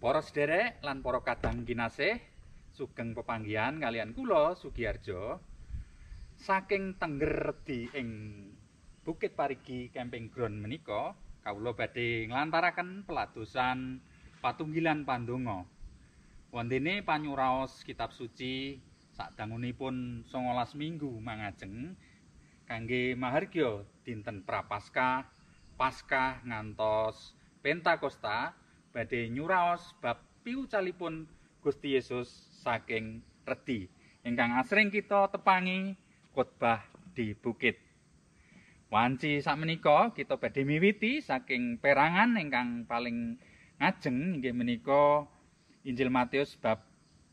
Para sederek lan para kadang kinasih, sugeng pepanggihan kalian kula Sugiarjo saking Tengger Redi ing Bukit Parigi Camping Ground menika kawula badhe nglantaraken pelatusan patunggilan pandonga. Wontene panyuraos kitab suci sadangunipun 19 minggu mangajeng kangge mahargya dinten Prapaskah, Paskah ngantos Pentakosta badhe nyuraos bab piucalipun Gusti Yesus saking Redi ingkang asring kita tepangi khotbah di bukit. Wanci sakmenika kita badhe miwiti saking perangan ingkang paling ngajeng inggih menika Injil Matius bab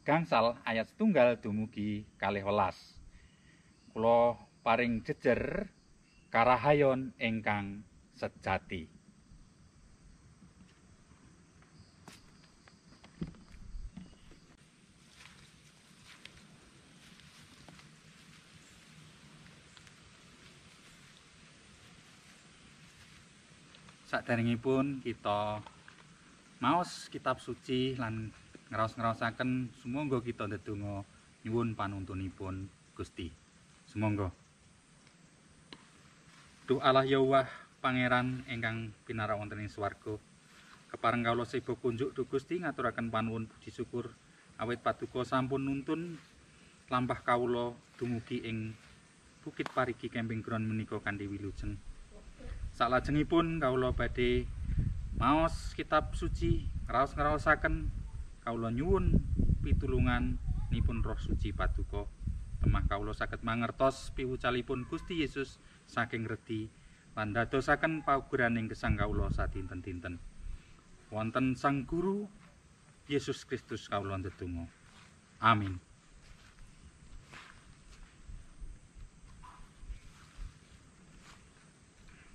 gangsal ayat setunggal dumugi kalih welas. Kula paring jejer karahayon ingkang sejati. Saderengipun kita maos kitab suci lan ngraos-ngraosaken sumangga kita ndedonga nyuwun panuntunipun Gusti. Sumangga. Duh Allah Yahweh Pangeran ingkang pinara wonten ing swarga. Kepareng kawula sebo kunjuk Duh Gusti ngaturaken panuwun puji syukur awit paduka sampun nuntun lampah kawula dumugi ing Bukit Parigi Camping Ground menika kanthi wilujeng. Salajengipun kawula badhe maos kitab suci raos-raosaken kawula nyuwun pitulungan nipun Roh Suci Paduka. Temah kawula saged mangertos piwucalipun Gusti Yesus saking redi lan dadosaken paugeran ing gesang kawula sadinten-dinten. Wonten Sang Guru Yesus Kristus kawula ndedonga. Amin.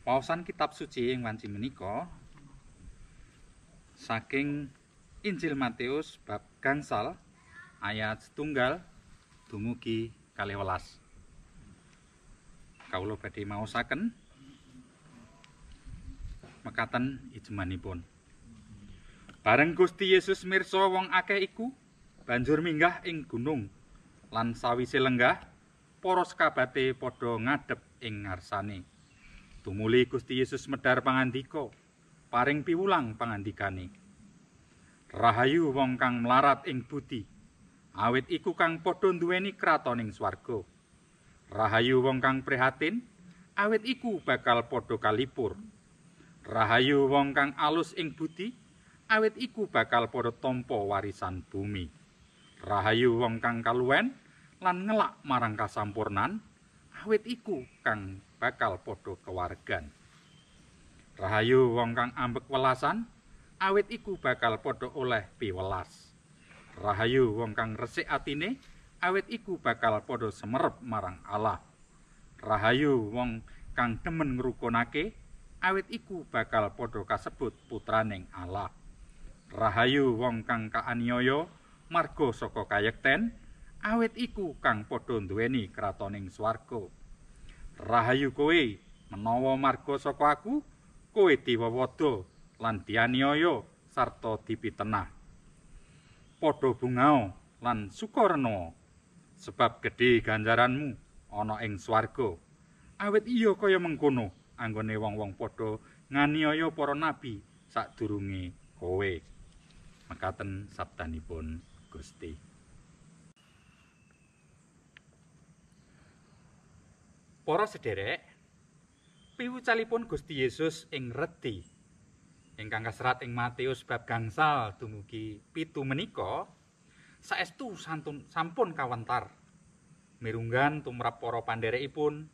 Pausan kitab suci ing wanci menika saking Injil Matius bab gangsal ayat setunggal dumugi kalih welas. Kawula badhe maosaken mekaten ijemanipun. Bareng Gusti Yesus mirsa wong akeh iku banjur minggah ing gunung lan sawise lenggah para sekabate padha ngadhep ing ngarsane. Tumuli Gusti Yesus medhar pangandika, paring piwulang pangandikane. Rahayu wong kang mlarat ing budi, awit iku kang padha nduweni kraton ing swarga. Rahayu wong kang prihatin, awit iku bakal padha kalipur. Rahayu wong kang alus ing budi, awit iku bakal padha tampa warisan bumi. Rahayu wong kang kaluwen lan ngelak marang kasampurnan, awit iku kang bakal padha kewargan. Rahayu wong kang ambek welasan, awit iku bakal padha oleh piwelas. Rahayu wong kang resik atine, awit iku bakal padha semerep marang Allah. Rahayu wong kang demen ngrukunake, awit iku bakal padha kasebut putraning Allah. Rahayu wong kang kaaniaya marga saka kayekten, awit iku kang padha nduweni kratoning swarga. Rahayu kowe menawa marga saka aku kowe diwawada lan dianiaya sarta dipitenah. Padha bungao lan sukarena sebab gedhe ganjaranmu ana ing swarga. Awit iya kaya mengkono anggone wong-wong padha nganiaya para nabi sadurunge kowe. Mekaten sabdanipun Gusti. Para sederek, piwucalipun Gusti Yesus ing redi ingkang kaserat ing Matius bab gangsal dumugi pitu menika saestu santun sampun kawentar mirunggan tumrap para pandherekipun,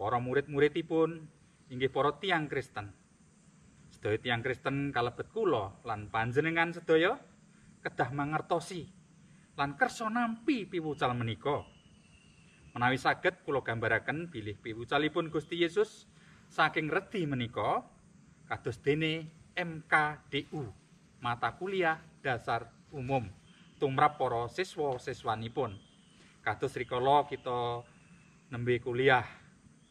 para murid-muridipun, inggih para tiang Kristen. Sedaya tiang Kristen kalebet kula lan panjenengan sedaya kedah mangertosi lan kersa nampi piwucal menika. Menawi saged kula gambaraken bilih piwucalipun Gusti Yesus saking redi menika kados dene MKDU mata kuliah dasar umum tumrap para siswa-siswanipun. Kados rikala kita nembe kuliah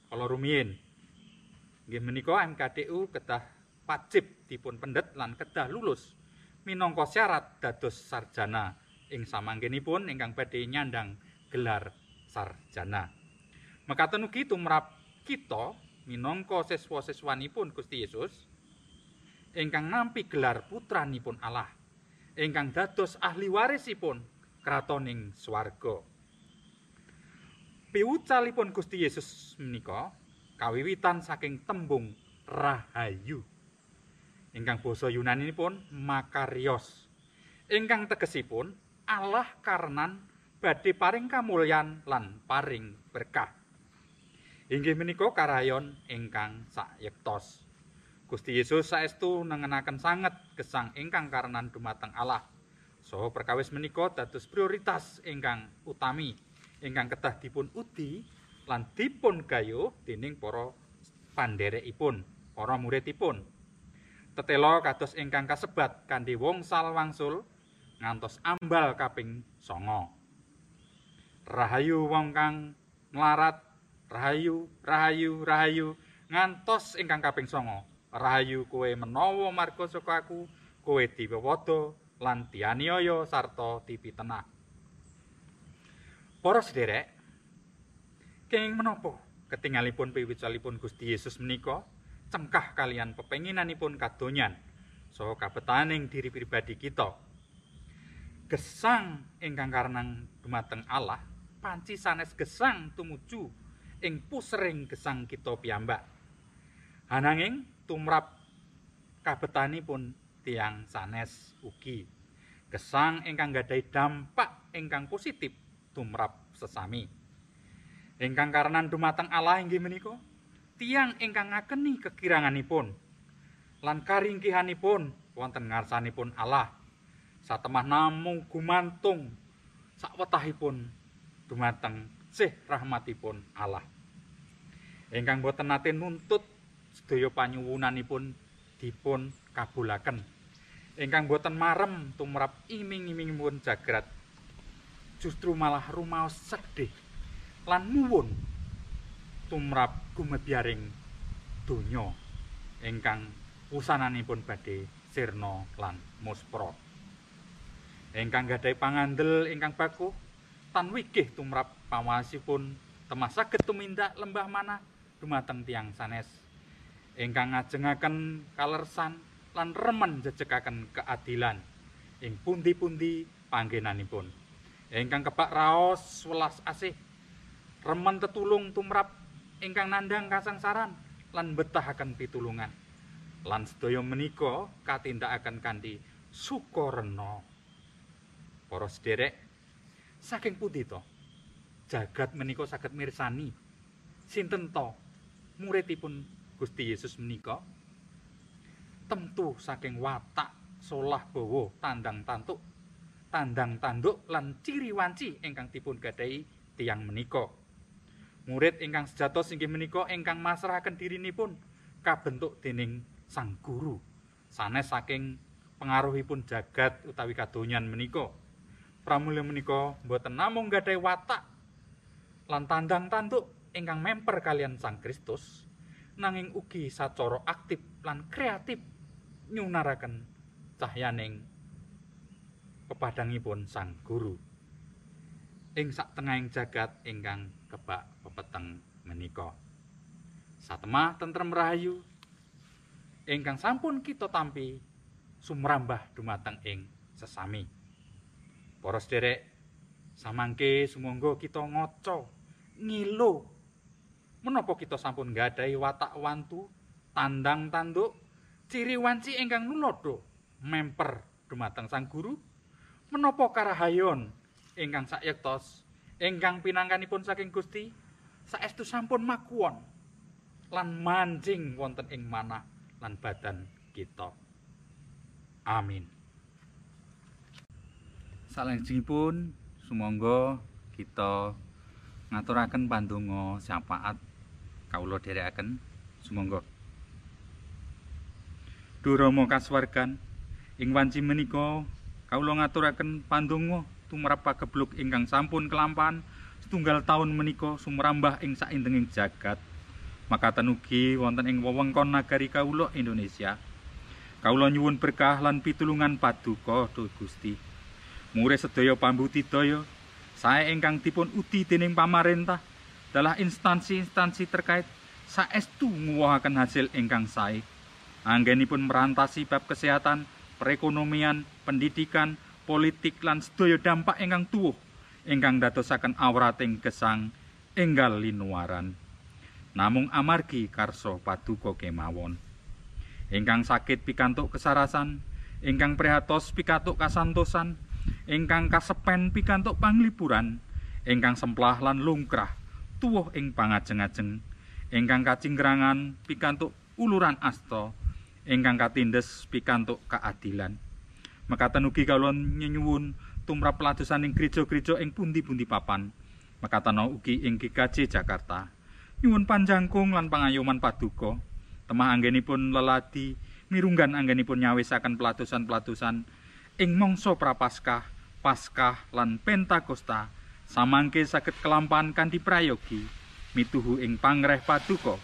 kala rumiyin. Nggih menika MKDU kedah wajib dipun pendet lan kedah lulus minangka syarat dados sarjana ing samanggenipun ingkang badhe nyandang gelar sarjana. Mekaten ugi tumrap kita minangka siswa-siswanipun Gusti Yesus ingkang nampi gelar putranipun Allah ingkang dados ahli warisipun kratoning swarga. Piwucalipun Gusti Yesus menika kawiwitan saking tembung rahayu. Ingkang basa Yunani pun makarios. Ingkang tegesipun Allah karenan badhe paring kamulyan lan paring berkah. Inggih menika karayon ingkang sayektos. Gusti Yesus saestu nengenaken sanget gesang ingkang karenan dumateng Allah. So perkawis menika dados prioritas ingkang utami ingkang kedah dipun udi lan dipun gayuh dening para pandherekipun, para muridipun. Tetelo kados ingkang kasebat kanthi wong sal wangsul ngantos ambal kaping songo. Rahayu wong kang melarat, rahayu, rahayu, rahayu, ngantos ingkang kaping songo. Rahayu kowe menawa marga saka aku, kowe diwewodo lan dianiaya sarta dipitenah. Para sederek, kenging menapa ketingalipun piwicalipun Gusti Yesus menika cengkah kalian pepenginanipun kadonyan saha kabetaning diri pribadi kita. Gesang ingkang karenang dumateng Allah panci sanes gesang tumuju ing pusering gesang kita piyambak. Ananging tumrap kabetanipun tiang sanes ugi gesang ingkang gadhahi dampak ingkang positif tumrap sesami. Ingkang karenan dumateng Allah inggih menika tiang ingkang ngakeni kekiranganipun lan karingkihanipun wonten ngarsanipun Allah satemah namung gumantung sakwetahipun dumateng sih rahmatipun Allah. Ingkang boten nate nuntut sedaya panyuwunanipun dipun kabulaken. Ingkang boten marem tumrap iming-imingipun jagrat. Justru malah rumaos sedih lan muwun tumrap gumedyaring donya ingkang usananipun badhe sirna lan muspra. Ingkang gadhahi pangandel ingkang baku tan wigih tumrap pawasipun temah saged tumindak lembah mana dumateng tiang sanes. Ingkang ngajengaken kalersan lan remen jejekaken keadilan ing pundi-pundi panggenanipun. Ingkang kebak raos welas asih remen tetulung tumrap ingkang nandhang kasangsaran lan betahaken pitulungan. Lan sedaya menika katindakaken kanthi sukarena para sederek saking pundi to? Jagat menika saged mirsani. Sinten to? Muridipun Gusti Yesus menika? Tentu saking watak solah bawa tandang tantuk tandang tanduk lan ciri wanci ingkang dipun gadai tiang menika. Murid ingkang sejatos inggih menika ingkang masrahaken dirinipun kabentuk dening sang guru. Sanes saking pengaruhipun jagat utawi kadonyan menika pramila menika boten namung gadhahi watak lan tandang tanduk ingkang memper kalian Sang Kristus nanging ugi sacara aktif lan kreatif nyunaraken cahyaning pepadangipun Sang Guru. Ing sak tengahing jagat ingkang kebak pepeteng menika. Satemah tentrem rahayu ingkang sampun kita tampi sumrambah dumateng ing sesami Para sederek, samangke sumangga kita ngaca ngilo. Menapa kita sampun nggadahi watak wantu, tandang tanduk, ciri wanci ingkang nulodo memper dumateng sang guru? Menapa karahayon ingkang sayektos ingkang pinangkanipun saking Gusti saestu sampun makuwon lan mancing wonten ing manah lan badan kita. Amin. Salajengipun sumangga kita ngaturaken pandonga syafaat kawula dherekaken sumangga. Durama kasuwargan ing wanci menika kawula ngaturaken pandonga tumrap pagebluk ingkang sampun kelampan setunggal taun menika sumrambah ing saindenging jagat. Makaten ugi wonten ing wewengkon nagari kawula Indonesia. Kawula nyuwun berkah lan pitulungan paduka Gusti. Mure sedaya pambudidaya sae ingkang dipun udi dening pamarentah dalah instansi-instansi terkait saestu nguwahaken hasil ingkang sae. Anggenipun merantasi bab kesehatan, perekonomian, pendidikan, politik lan sedaya dampak ingkang tuwuh ingkang dadosaken awrating gesang enggal linuaran. Namung amargi karsa paduka kemawon. Ingkang sakit pikantuk kesarasan, ingkang prihatos pikantuk kasantosan, ingkang kasepen pikantuk panglipuran, ingkang semplah lan lungkrah tuwuh ing pangajeng-ajeng, ingkang kacinggrangan pikantuk uluran asta, ingkang katindes pikantuk keadilan. Mekaten ugi kawula nyuwun tumrap peladosan ing gereja-gereja ing pundi-pundi papan. Mekaten ugi ing GKJ Jakarta. Nyuwun panjangkung lan pangayoman paduka. Temah anggenipun leladi mirunggan anggenipun nyawisaken peladosan-peladosan ing mangsa prapaskah, paskah lan pentakosta samangke saged kelampan kanthi prayogi mituhu ing pangreh paduka.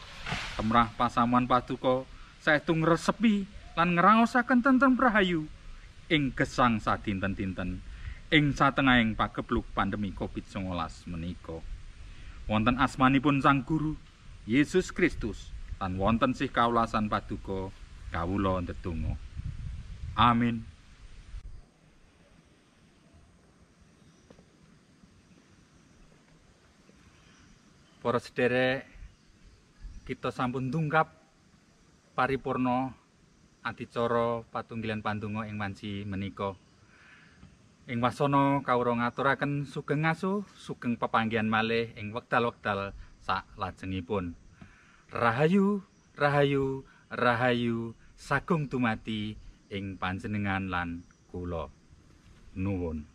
Temrah pasamuan paduka saestu ngresepi lan ngraosaken tentrem rahayu ing gesang sadinten-dinten ing satengahing pagebluk pandemi Covid-19 menika. Wonten asmanipun Sang Guru Yesus Kristus lan wonten sih kaulasan paduka kawula ndedonga. Amin. Para sederek kita sampun tungkap paripurna adicara patunggilan pandonga ing wanci menika. Ing wasana kawula ngaturaken sugeng ngaso, sugeng pepanggihan malih ing wekdal-wekdal sak lajengipun. Rahayu, rahayu, rahayu sagung tumati ing panjenengan lan kula. Nuwun.